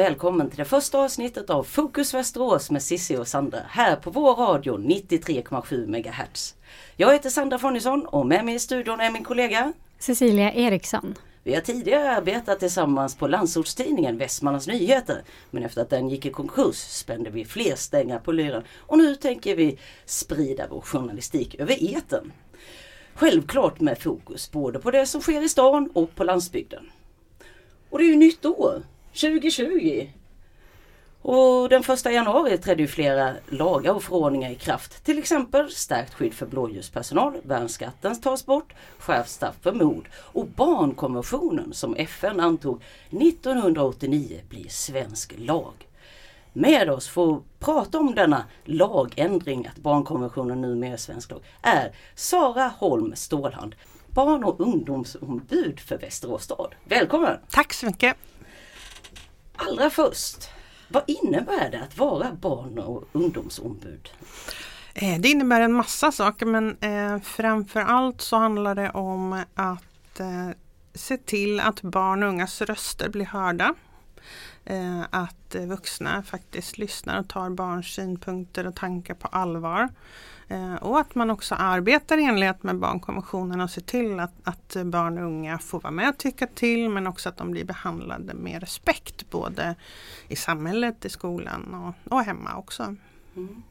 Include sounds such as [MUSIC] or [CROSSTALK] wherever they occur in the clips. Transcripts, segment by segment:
välkommen till det första avsnittet av Fokus Västerås med Sissi och Sandra här på vår radio 93,7 MHz. Jag heter Sandra Fonnisson och med mig i studion är min kollega Cecilia Eriksson. Vi har tidigare arbetat tillsammans på landsortstidningen Västmanlands Nyheter. Men efter att den gick i konkurs spände vi fler stängar på lyran och nu tänker vi sprida vår journalistik över eten. Självklart med fokus både på det som sker i stan och på landsbygden. Och det är ju nytt år, 2020. Och den första januari trädde ju flera lagar och förordningar i kraft. Till exempel stärkt skydd för blåljuspersonal, värnskatten tas bort, skärpt straff för mord och barnkonventionen som FN antog 1989 blir svensk lag. Med oss för att prata om denna lagändring, att barnkonventionen numera är svensk lag, är Sara Holm Stålhand, barn och ungdomsombud för Västerås stad. Välkommen! Tack så mycket! Allra först, vad innebär det att vara barn och ungdomsombud? Eh, det innebär en massa saker men eh, så handlar det om att eh, se till att barn och ungas röster blir hörda. Eh, att vuxna faktiskt lyssnar och tar barns synpunkter och tankar på allvar. Eh, och att man också arbetar i enlighet med barnkonventionen och ser till att, att barn och unga får vara med och tycka till men också att de blir behandlade med respekt både i samhället, i skolan och, och hemma också. Mm.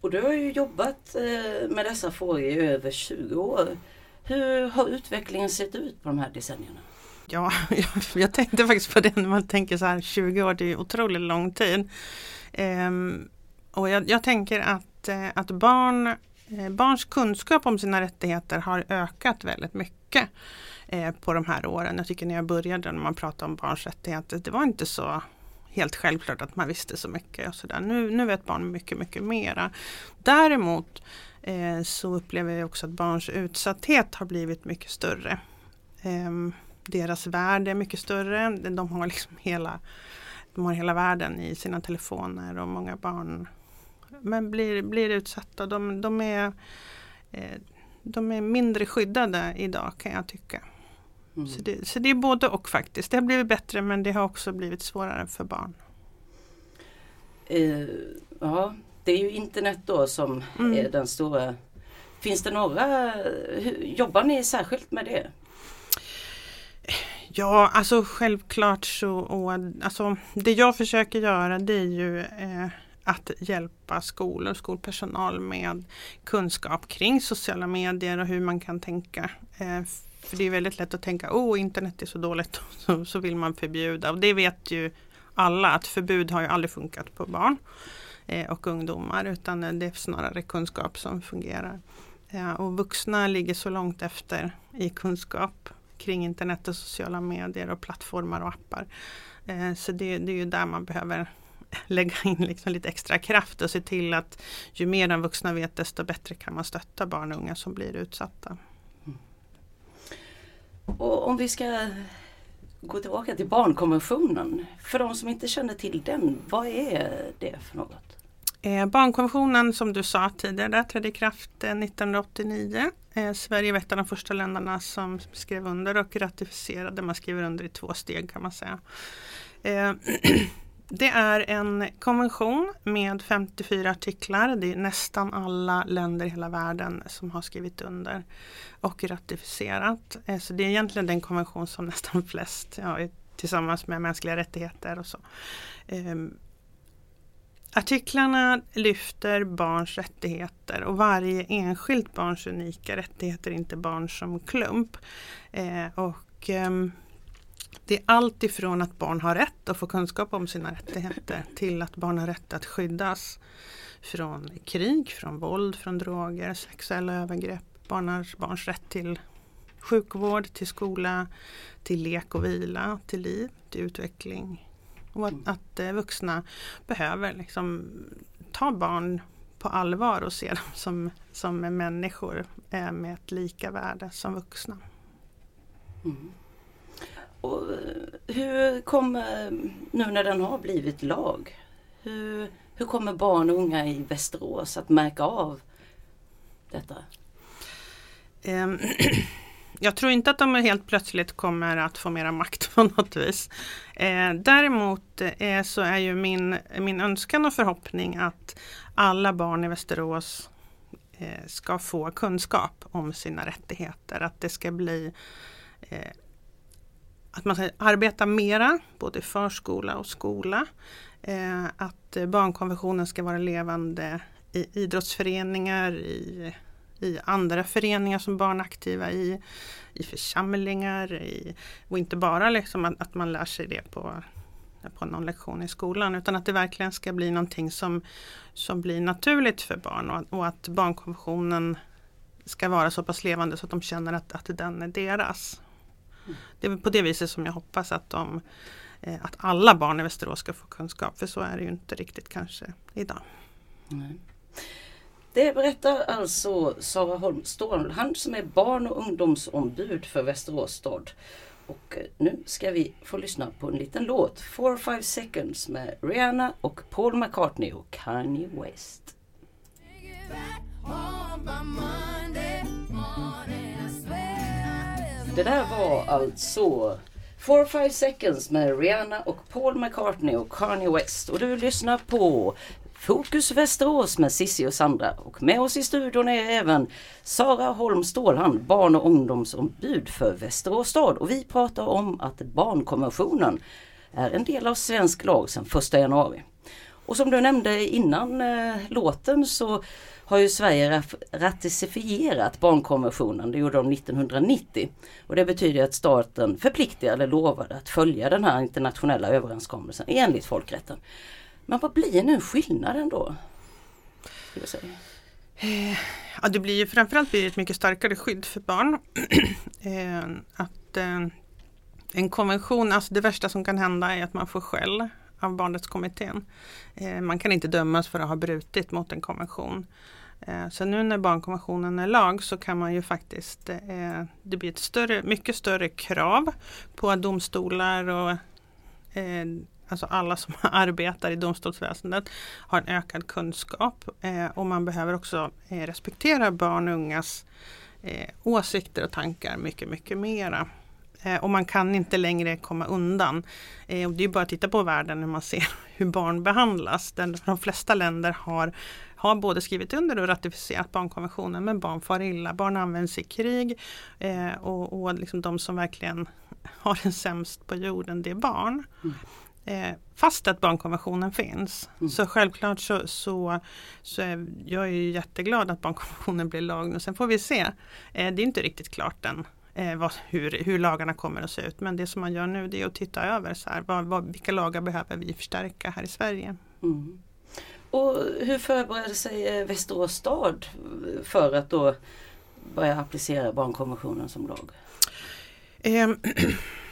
Och du har ju jobbat eh, med dessa frågor i över 20 år. Hur har utvecklingen sett ut på de här decennierna? Ja, [LAUGHS] jag, tänkte faktiskt på det när man tänker så här 20 år, det är otroligt lång tid. Ehm, och jag, jag, tänker att, eh, att barn, eh, barns kunskap om sina rättigheter har ökat väldigt mycket eh, på de här åren. Jag tycker när jag började när man pratade om barns rättigheter, det var inte så helt självklart att man visste så mycket. Och så där. Nu, nu vet barn mycket, mycket mera. Däremot eh, så upplever jag också att barns utsatthet har blivit mycket större. Ehm, deras värld är mycket större. De har liksom hela, de har hela världen i sina telefoner och många barn men blir, blir utsatta. De, de, är, eh, de är mindre skyddade idag kan jag tycka. Mm. Så, det, så det är både och faktiskt. Det har blivit bättre men det har också blivit svårare för barn. Uh, ja, det är ju internet då som mm. är den stora. Finns det några, jobbar ni särskilt med det? Ja, alltså självklart så, och, alltså, det jag försöker göra det är ju eh, att hjälpa skolor och skolpersonal med kunskap kring sociala medier och hur man kan tänka. Eh, för det är väldigt lätt att tänka, oh internet är så dåligt, [LAUGHS] så, så vill man förbjuda. Och det vet ju alla att förbud har ju aldrig funkat på barn eh, och ungdomar utan eh, det är snarare kunskap som fungerar. Ja, och vuxna ligger så långt efter i kunskap kring internet och sociala medier och plattformar och appar. Eh, så det, det, är ju där man behöver [LAUGHS] lägga in liksom lite extra kraft och se till att ju mer de vuxna vet desto bättre kan man stötta barn och unga som blir utsatta. Mm. Och om vi ska gå tillbaka till barnkonventionen. För de som inte känner till den, vad är det för något? Eh, barnkonventionen som du sa tidigare trädde i kraft eh, 1989. Eh, Sverige var ett av de första länderna som skrev under och ratificerade. Man skriver under i två steg kan man säga. Eh, [CLEARS THROAT] Det är en konvention med 54 artiklar. Det är nästan alla länder i hela världen som har skrivit under och ratificerat. Eh, så det är egentligen den konvention som [LAUGHS] nästan flest, ja, tillsammans med mänskliga rättigheter och så. Eh, Artiklarna lyfter barns rättigheter och varje enskilt barns unika rättigheter, inte barn som klump. Eh, och eh, det är allt ifrån att barn har rätt att få kunskap om sina rättigheter till att barn har rätt att skyddas från krig, från våld, från droger, sexuella övergrepp. Barnars, barns rätt till sjukvård, till skola, till lek och vila, till liv, till utveckling. Och att, mm. att eh, vuxna behöver liksom ta barn på allvar och se dem som, som människor eh, med ett lika värde som vuxna. Mm. Och hur kommer, nu när den har blivit lag, hur, hur kommer barn och unga i Västerås att märka av detta? [CLEARS THROAT] Jag tror inte att de helt plötsligt kommer att få mera makt på något vis. Eh, däremot eh, så är ju min, min önskan och förhoppning att alla barn i Västerås eh, ska få kunskap om sina rättigheter. Att det ska bli eh, att man ska arbeta mera, både i förskola och skola. Eh, att barnkonventionen ska vara levande i idrottsföreningar, i i andra föreningar som barn är aktiva i, i församlingar i, och inte bara liksom att, att, man lär sig det på, på någon lektion i skolan utan att det verkligen ska bli någonting som, som blir naturligt för barn och, och att barnkonventionen ska vara så pass levande så att de känner att, att den är deras. Det är på det viset som jag hoppas att, de, eh, att alla barn i Västerås ska få kunskap för så är det ju inte riktigt kanske idag. Nej. Det berättar alltså Sara Holm han som är barn och ungdomsombud för Västerås stad. Och eh, nu ska vi få lyssna på en liten låt, 4-5 seconds med Rihanna och Paul McCartney och Kanye West. Det där var alltså 4-5 seconds med Rihanna och Paul McCartney och Kanye West. Och du lyssnar på Fokus Västerås med Sissi och Sandra och med oss i studion är även Sara Holm Stålhand, barn och ungdomsombud för Västerås stad och vi pratar om att barnkonventionen är en del av svensk lag sedan 1 januari. Och som du nämnde innan eh, låten så har ju Sverige ratificerat barnkonventionen, det gjorde de 1990. Och det betyder att staten förpliktigade eller lovade att följa den här internationella överenskommelsen enligt folkrätten. Men vad blir nu skillnaden då? Eh, ja, det blir ju framförallt blir ett mycket starkare skydd för barn. [CLEARS THROAT] Eh, att eh, en konvention, alltså det värsta som kan hända är att man får skäll av barnrättskommittén. Man kan inte dömas för att ha brutit mot en konvention. Så nu när barnkonventionen är lag så kan man ju faktiskt, det blir ett större, mycket större krav på domstolar och alltså alla som [LAUGHS] arbetar i domstolsväsendet har en ökad kunskap eh, och man behöver också eh, respektera barn och ungas eh, åsikter och tankar mycket, mycket mera. Eh, och man kan inte längre komma undan. Eh, och det är bara att titta på världen när man ser [LAUGHS] hur barn behandlas. Den, de flesta länder har har både skrivit under och ratificerat barnkonventionen men barn far illa. Barn används i krig eh, och, och liksom de som verkligen [LAUGHS] har det sämst på jorden det är barn. Mm. Eh, fast att barnkonventionen finns. Mm. Så självklart så, så, så är jag är jätteglad att barnkonventionen blir lag nu. Sen får vi se. Eh, det är inte riktigt klart än eh, vad, hur, hur lagarna kommer att se ut. Men det som man gör nu det är att titta över så här, vad, vad, vilka lagar behöver vi förstärka här i Sverige. Mm. Och hur förbereder sig eh, Västerås stad för att då börja applicera barnkonventionen som lag? [CLEARS THROAT]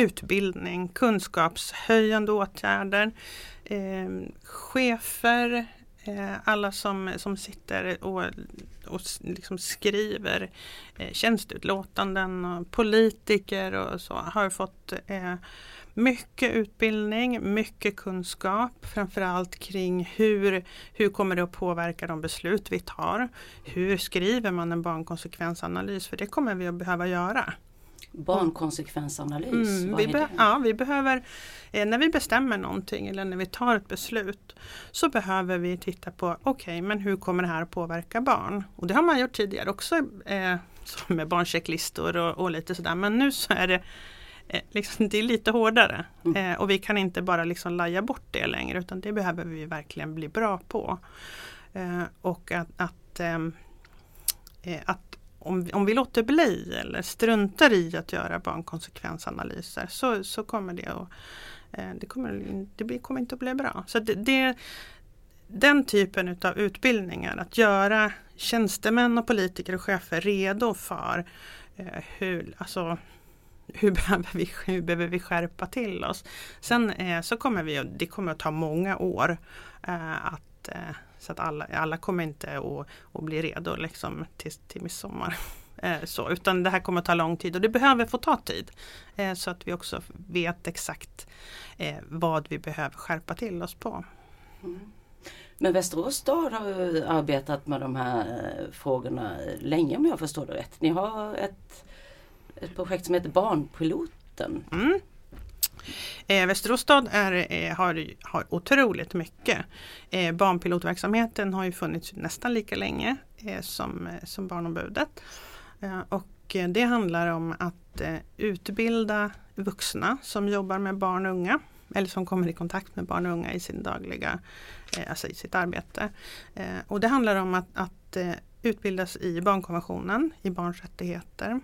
Utbildning, kunskapshöjande åtgärder, eh, chefer, eh, alla som, som sitter och, och liksom skriver eh, tjänsteutlåtanden och politiker och så har fått eh, mycket utbildning, mycket kunskap framförallt kring hur, hur kommer det att påverka de beslut vi tar. Hur skriver man en barnkonsekvensanalys? För det kommer vi att behöva göra. Barnkonsekvensanalys, mm, vi be- Ja, vi behöver, eh, när vi bestämmer någonting eller när vi tar ett beslut så behöver vi titta på, okej okay, men hur kommer det här att påverka barn? Och det har man gjort tidigare också eh, med barnchecklistor och, och lite sådär men nu så är det eh, Liksom, det är lite hårdare mm. eh, och vi kan inte bara liksom laja bort det längre utan det behöver vi verkligen bli bra på. Eh, och att, att, eh, eh, att om, om vi låter bli eller struntar i att göra barnkonsekvensanalyser så, så kommer det att eh, det kommer, det blir, kommer inte att bli bra. Så det, det, den typen utav utbildningar, att göra tjänstemän och politiker och chefer redo för eh, hur, alltså, hur, [LAUGHS] behöver vi, hur behöver vi skärpa till oss. Sen eh, så kommer vi, det kommer att ta många år eh, att eh, så att alla, alla kommer inte att, att bli redo liksom till, till midsommar. [LAUGHS] Eh, så, utan det här kommer att ta lång tid och det behöver få ta tid. Eh, så att vi också vet exakt eh, vad vi behöver skärpa till oss på. Mm. Men Västerås stad har arbetat med de här frågorna länge om jag förstår det rätt. Ni har ett, ett projekt som heter Barnpiloten. Mm. Eh, Västerås stad är, eh, har, har otroligt mycket. Eh, barnpilotverksamheten har ju funnits nästan lika länge eh, som, eh, som Barnombudet. Eh, och eh, det handlar om att eh, utbilda vuxna som jobbar med barn och unga eller som kommer i kontakt med barn och unga i sin dagliga, eh, alltså i sitt arbete. och det handlar om att, att utbildas i barnkonventionen, i barns rättigheter,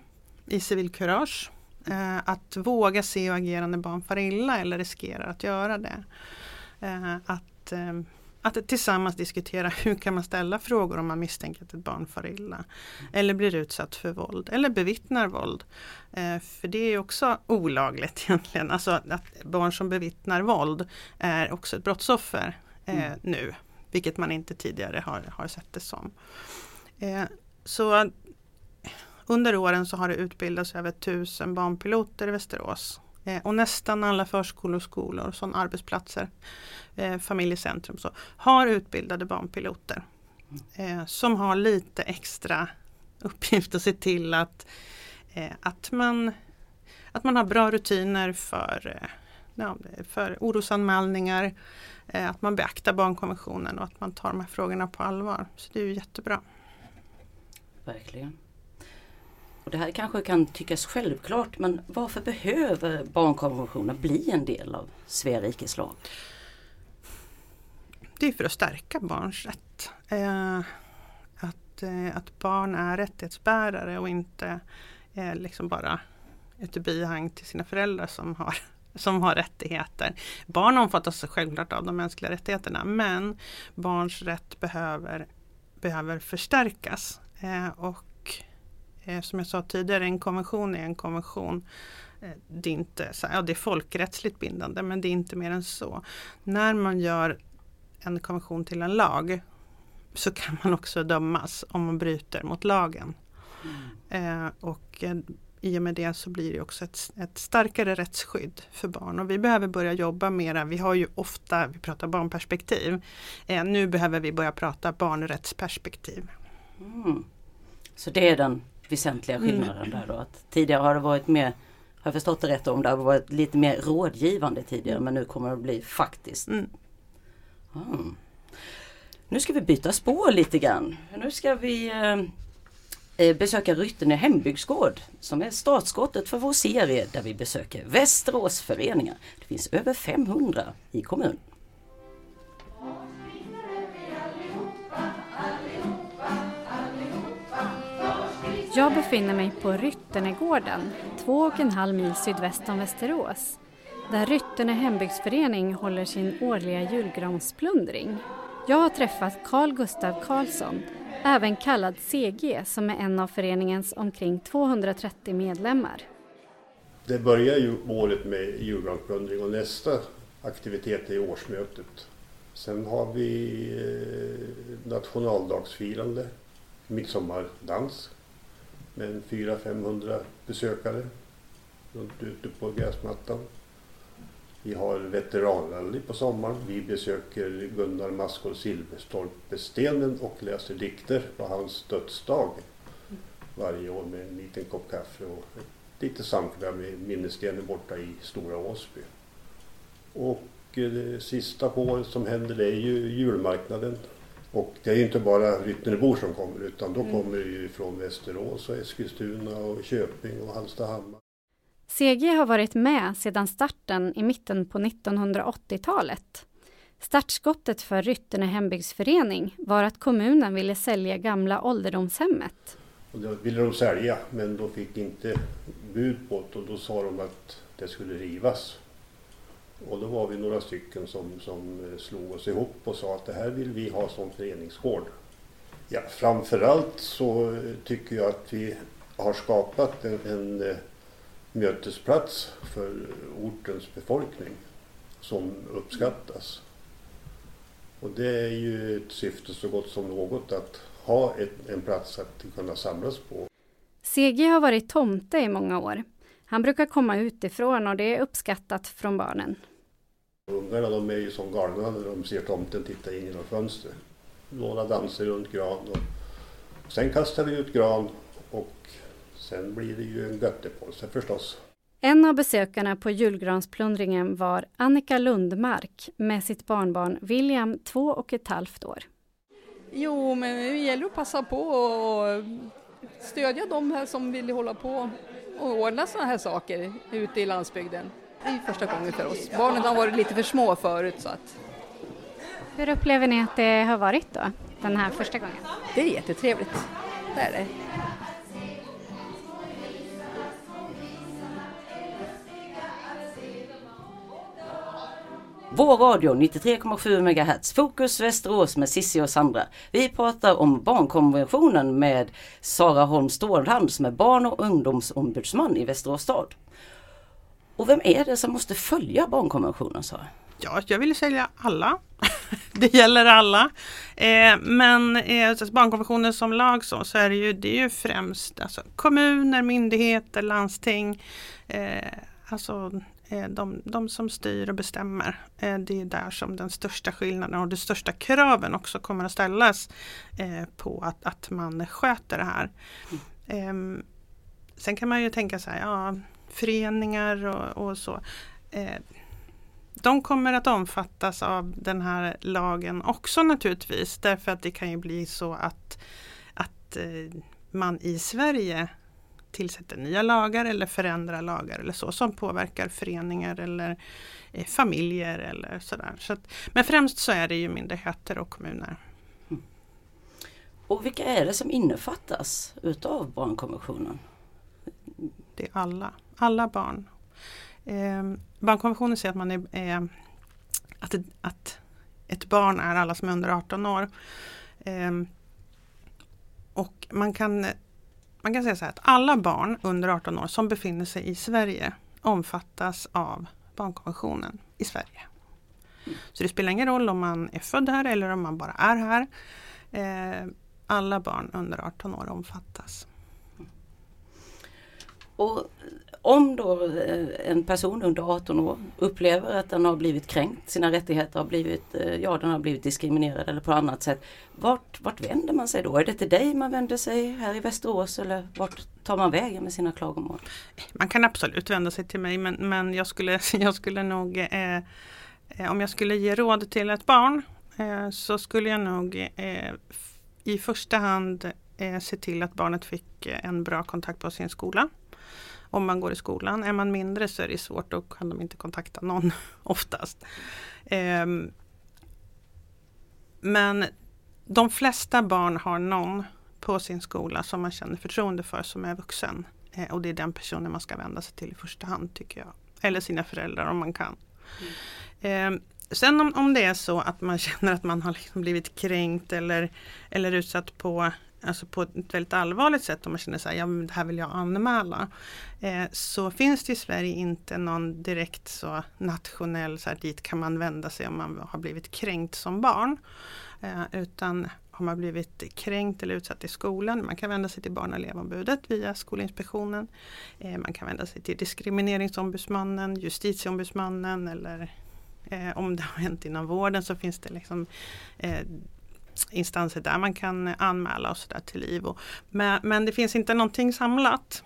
i civilkurage, Eh, att våga se och agera när barn far illa eller riskerar att göra det. Eh, att, eh, att tillsammans diskutera [LAUGHS] hur kan man ställa frågor om man misstänker att ett barn far illa. Eller blir utsatt för våld eller bevittnar våld. Eh, för det är också olagligt [LAUGHS] egentligen. Alltså att barn som bevittnar våld är också ett brottsoffer eh, mm. nu. Vilket man inte tidigare har, har sett det som. Eh, så under åren så har det utbildats över tusen barnpiloter i Västerås. Eh, och nästan alla förskolor, skolor, som arbetsplatser, eh, familjecentrum så, har utbildade barnpiloter. Eh, som har lite extra uppgift att se till att, att, man, att man har bra rutiner för, ja, för orosanmälningar, eh, att man beaktar barnkonventionen och att man tar de här frågorna på allvar. Så det är ju jättebra. Verkligen. Och det här kanske kan tyckas självklart men varför behöver barnkonventionen bli en del av Svea rikes lag? Det är för att stärka barns rätt. Eh, att, eh, att barn är rättighetsbärare och inte eh, liksom bara ett bihang till sina föräldrar som har, [LAUGHS] som har rättigheter. Barn omfattas självklart av de mänskliga rättigheterna men barns rätt behöver, behöver förstärkas. Eh, och som jag sa tidigare, en konvention är en konvention. Eh, det är, inte, ja, det är folkrättsligt bindande men det är inte mer än så. När man gör en konvention till en lag så kan man också dömas om man bryter mot lagen. Mm. Eh, och eh, i och med det så blir det också ett, ett, starkare rättsskydd för barn. Och vi behöver börja jobba mera, vi har ju ofta, vi pratar barnperspektiv. Eh, nu behöver vi börja prata barnrättsperspektiv. Mm. Så det är den väsentliga mm. skillnaden där då. Att tidigare har det varit mer, har jag förstått det rätt om, det har varit lite mer rådgivande tidigare men nu kommer det att bli faktiskt. Mm. Mm. Nu ska vi byta spår lite grann. Nu ska vi eh, eh besöka Ryttene hembygdsgård som är startskottet för vår serie där vi besöker Västeråsföreningar. Det finns över 500 i kommunen. Jag befinner mig på Rytternegården, två och en halv mil sydväst om Västerås, där Rytterne hembygdsförening håller sin årliga julgransplundring. Jag har träffat Carl Gustav Karlsson, även kallad CG, som är en av föreningens omkring 230 medlemmar. Det börjar ju året med julgransplundring och nästa aktivitet är årsmötet. Sen har vi eh, nationaldagsfirande, midsommardans med 400-500 besökare runt ute på gräsmattan. Vi har veteranrally på sommaren. Vi besöker Gunnar Maskor Silverstolpestenen och läser dikter på hans dödsdag varje år med en liten kopp kaffe och ett litet samkväm med minnesstenen borta i Stora Åsby. Och eh, det sista på året som händer det är ju julmarknaden och det är inte bara Ryttnerebor som kommer utan då mm. kommer det ju från Västerås och Eskilstuna och Köping och Hallstahammar. CG har varit med sedan starten i mitten på 1980-talet. Startskottet för Ryttene hembygdsförening var att kommunen ville sälja gamla ålderdomshemmet. Och det ville de sälja men de fick inte bud på det och då sa de att det skulle rivas. Och då var vi några stycken som, som eh, slog oss ihop och sa att det här vill vi ha som föreningsgård. Ja, framförallt så eh, tycker jag att vi har skapat en, en eh, mötesplats för ortens befolkning som uppskattas. Och det är ju ett syfte så gott som något att ha ett, en plats att kunna samlas på. CG har varit tomte i många år. Han brukar komma utifrån och det är uppskattat från barnen. Ungarna de är ju som galna när de ser tomten titta in genom fönstret. Några dansar runt gran och sen kastar vi ut gran och sen blir det ju en göttepåse förstås. En av besökarna på julgransplundringen var Annika Lundmark med sitt barnbarn William, två och ett halvt år. Jo, men det gäller att passa på och stödja de här som vill hålla på och ordna sådana här saker ute i landsbygden. Det är första gången för oss. Barnen har varit lite för små förut så att... Hur upplever ni att det har varit då, den här första gången? Det är jättetrevligt, det är det. Vår radio 93,7 MHz, Fokus Västerås med Sissi och Sandra. Vi pratar om barnkonventionen med Sara Holm Stålhand som är barn och ungdomsombudsman i Västerås stad. Och vem är det som måste följa barnkonventionen Sara? Ja, jag vill säga alla. [LAUGHS] det gäller alla. Eh, men eh, barnkonventionen som lag så, så är det ju, det är ju främst alltså, kommuner, myndigheter, landsting. Eh, alltså Eh, de, de som styr och bestämmer. Eh, det är där som den största skillnaden och de största kraven också kommer att ställas eh, på att, att man sköter det här. Mm. Sen kan man ju tänka så här, ja, föreningar och, och så. De kommer att omfattas av den här lagen också naturligtvis därför att det kan ju bli så att, att man i Sverige tillsätter nya lagar eller förändrar lagar eller så som påverkar föreningar eller eh, familjer eller sådär. Så att, men främst så är det ju myndigheter och kommuner. Mm. Och vilka är det som innefattas utav barnkonventionen? Det är alla, alla barn. Eh, barnkonventionen säger att man är, är att, att ett barn är alla som är under 18 år. Eh, och man kan man kan säga så här att alla barn under 18 år som befinner sig i Sverige omfattas av barnkonventionen i Sverige. Så det spelar ingen roll om man är född här eller om man bara är här. Eh, alla barn under 18 år omfattas. Och om då eh, en person under 18 år upplever att den har blivit kränkt, sina rättigheter har blivit, eh, ja den har blivit diskriminerad eller på annat sätt. Vart, vart vänder man sig då? Är det till dig man vänder sig här i Västerås eller vart tar man vägen med sina klagomål? Man kan absolut vända sig till mig men, men jag, skulle, [LAUGHS] jag skulle nog eh, eh, om jag skulle ge råd till ett barn eh, så skulle jag nog eh, i första hand se till att barnet fick en bra kontakt på sin skola om man går i skolan. Är man mindre så är det svårt, då kan de inte kontakta någon [LAUGHS] oftast. Eh, men de flesta barn har någon på sin skola som man känner förtroende för som är vuxen. Eh, och det är den personen man ska vända sig till i första hand tycker jag. Eller sina föräldrar om man kan. Mm. Eh, sen om, om det är så att man [LAUGHS] känner att man har liksom blivit kränkt eller, eller utsatt på alltså på ett väldigt allvarligt sätt om man känner så här, ja men det här vill jag anmäla. Eh, så finns det i Sverige inte någon direkt så nationell, så här, dit kan man vända sig om man har blivit kränkt som barn. Eh, utan har man blivit kränkt eller utsatt i skolan, man kan vända sig till Barn och elevombudet via Skolinspektionen. Eh, man kan vända sig till Diskrimineringsombudsmannen, Justitieombudsmannen eller eh, om det har hänt inom vården så finns det liksom eh, instanser där man kan anmäla och sådär till IVO. Men, men det finns inte någonting samlat.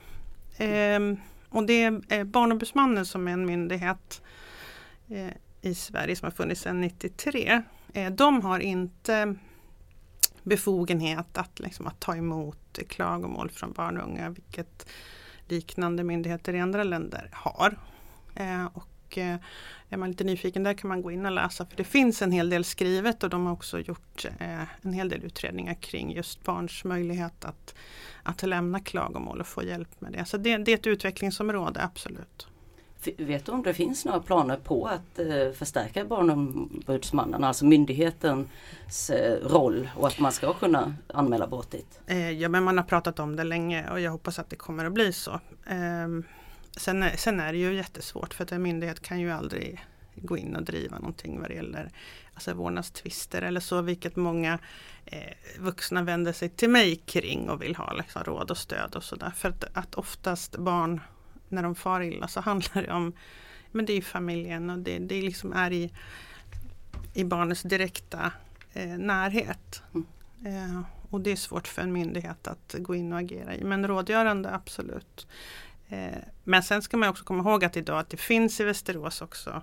Eh, och det är Barnombudsmannen som är en myndighet eh, i Sverige som har funnits sedan 93. Eh, de har inte befogenhet att, liksom, att ta emot klagomål från barn och unga, vilket liknande myndigheter i andra länder har. Eh, och eh, är man lite nyfiken där kan man gå in och läsa för det finns en hel del skrivet och de har också gjort eh, en hel del utredningar kring just barns möjlighet att, att lämna klagomål och få hjälp med det. Så det, det är ett utvecklingsområde, absolut. Vet du om det finns några planer på att eh, förstärka Barnombudsmannen, alltså myndighetens eh, roll och att man ska kunna anmäla brott dit? Eh, ja men man har pratat om det länge och jag hoppas att det kommer att bli så. Sen, sen är det ju jättesvårt för att en myndighet kan ju aldrig gå in och driva någonting vad det gäller alltså vårdnadstvister eller så, vilket många eh, vuxna vänder sig till mig kring och vill ha liksom, råd och stöd och sådär. För att, att oftast barn, när de far illa så [LAUGHS] handlar det om men det är familjen och det, det liksom är i, i barnets direkta eh, närhet. Mm. Eh, och det är svårt för en myndighet att gå in och agera i. Men rådgörande absolut. Eh, men sen ska man också komma ihåg att idag att det finns i Västerås också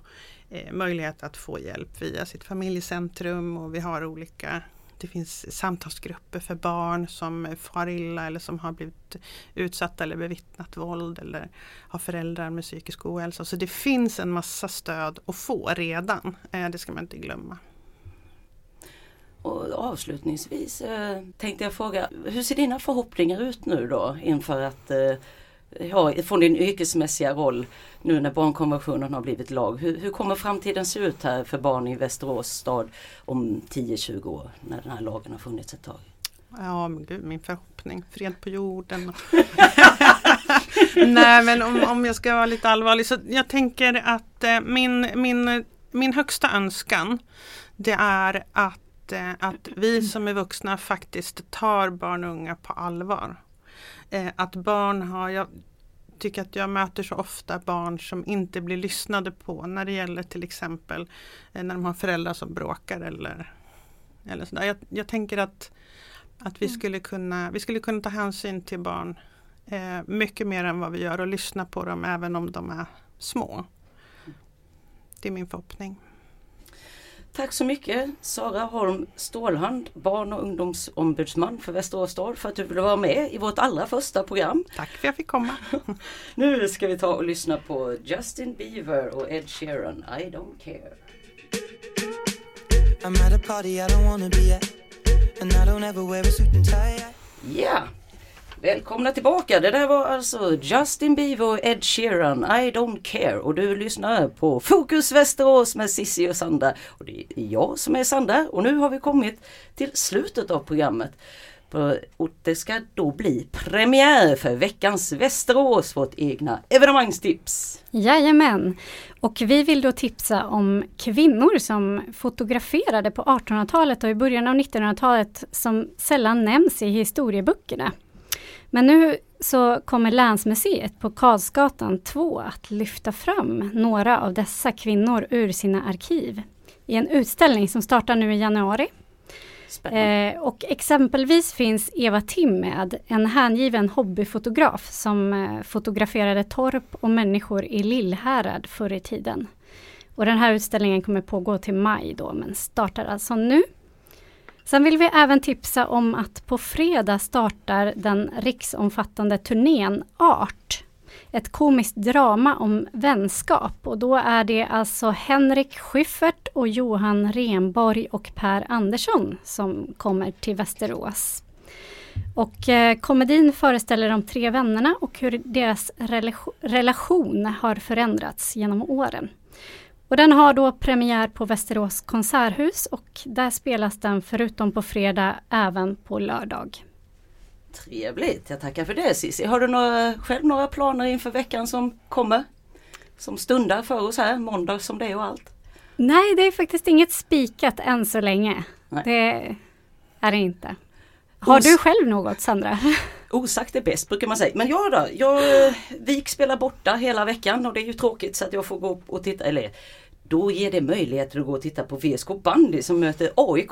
eh, möjlighet att få hjälp via sitt familjecentrum och vi har olika det finns samtalsgrupper för barn som far illa eller som har blivit utsatta eller bevittnat våld eller har föräldrar med psykisk ohälsa. Så det finns en massa stöd att få redan. Eh, det ska man inte glömma. Och avslutningsvis tänkte jag fråga, hur ser dina förhoppningar ut nu då inför att ja, från din yrkesmässiga roll nu när barnkonventionen har blivit lag. Hur, hur kommer framtiden se ut här för barn i Västerås stad om 10-20 år när den här lagen har funnits ett tag? Ja men gud, min förhoppning, fred på jorden. [LAUGHS] Nej men om, om jag ska vara lite allvarlig så jag tänker att eh, min, min, min högsta önskan det är att, eh, att vi som är vuxna faktiskt tar barn och unga på allvar. Eh, att barn har, jag tycker att jag möter så ofta barn som inte blir lyssnade på när det gäller till exempel eh, när de har föräldrar som bråkar eller, eller sådär. Jag, jag tänker att, att vi, Mm. skulle kunna, vi skulle kunna ta hänsyn till barn eh, mycket mer än vad vi gör och lyssna på dem även om de är små. Det är min förhoppning. Tack så mycket Sara Holm Stålhand, barn och ungdomsombudsman för Västerås stad för att du ville vara med i vårt allra första program. Tack för att jag fick komma. [LAUGHS] Nu ska vi ta och lyssna på Justin Bieber och Ed Sheeran, I don't care. I'm at välkomna tillbaka. Det där var alltså Justin Bieber och Ed Sheeran, I don't care. Och du lyssnar på Fokus Västerås med Sissi och Sandra. Och det är jag som är Sandra och nu har vi kommit till slutet av programmet. Och det ska då bli premiär för veckans Västerås, vårt egna evenemangstips. Jajamän. Och vi vill då tipsa om kvinnor som fotograferade på 1800-talet och i början av 1900-talet som sällan nämns i historieböckerna. Men nu så kommer Länsmuseet på Karlsgatan 2 att lyfta fram några av dessa kvinnor ur sina arkiv i en utställning som startar nu i januari. Spännande. Eh, och exempelvis finns Eva Tim med, en hängiven hobbyfotograf som eh, fotograferade torp och människor i Lillhärad förr i tiden. Och den här utställningen kommer pågå till maj då, men startar alltså nu. Sen vill vi även tipsa om att på fredag startar den riksomfattande turnén Art. Ett komiskt drama om vänskap och då är det alltså Henrik Schyffert och Johan Renborg och Per Andersson som kommer till Västerås. Och eh, komedin föreställer de tre vännerna och hur deras relation- relation har förändrats genom åren. Och den har då premiär på Västerås konserthus och där spelas den förutom på fredag även på lördag. Trevligt, jag tackar för det Cissi. Har du några, själv några planer inför veckan som kommer? Som stundar för oss här, måndag som det är och allt. Nej, det är faktiskt inget spikat än så länge. Nej. Det är det inte. Har Os- du själv något Sandra? [LAUGHS] Osagt är bäst brukar man säga. Men jag då? Jag, eh, Vik spelar borta hela veckan och det är ju tråkigt så att jag får gå och titta. Eller då ger det möjligheter att gå och titta på VSK bandy som möter AIK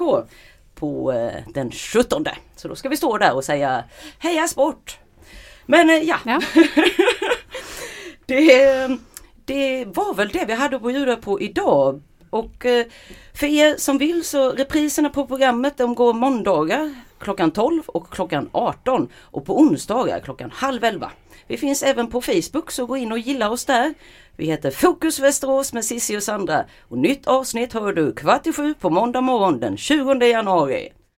på eh, den 17. Så då ska vi stå där och säga Heja sport! Men eh, ja, Ja. [LAUGHS] det, det var väl det vi hade att bjuda på idag. Och eh, för er som vill så repriserna på programmet de går måndagar klockan 12 och klockan 18 och på onsdagar klockan halv 11. Vi finns även på Facebook så gå in och gilla oss där. Vi heter Fokus Västerås med Sissi och Sandra och nytt avsnitt hör du kvart i sju på måndag morgon den 20 januari.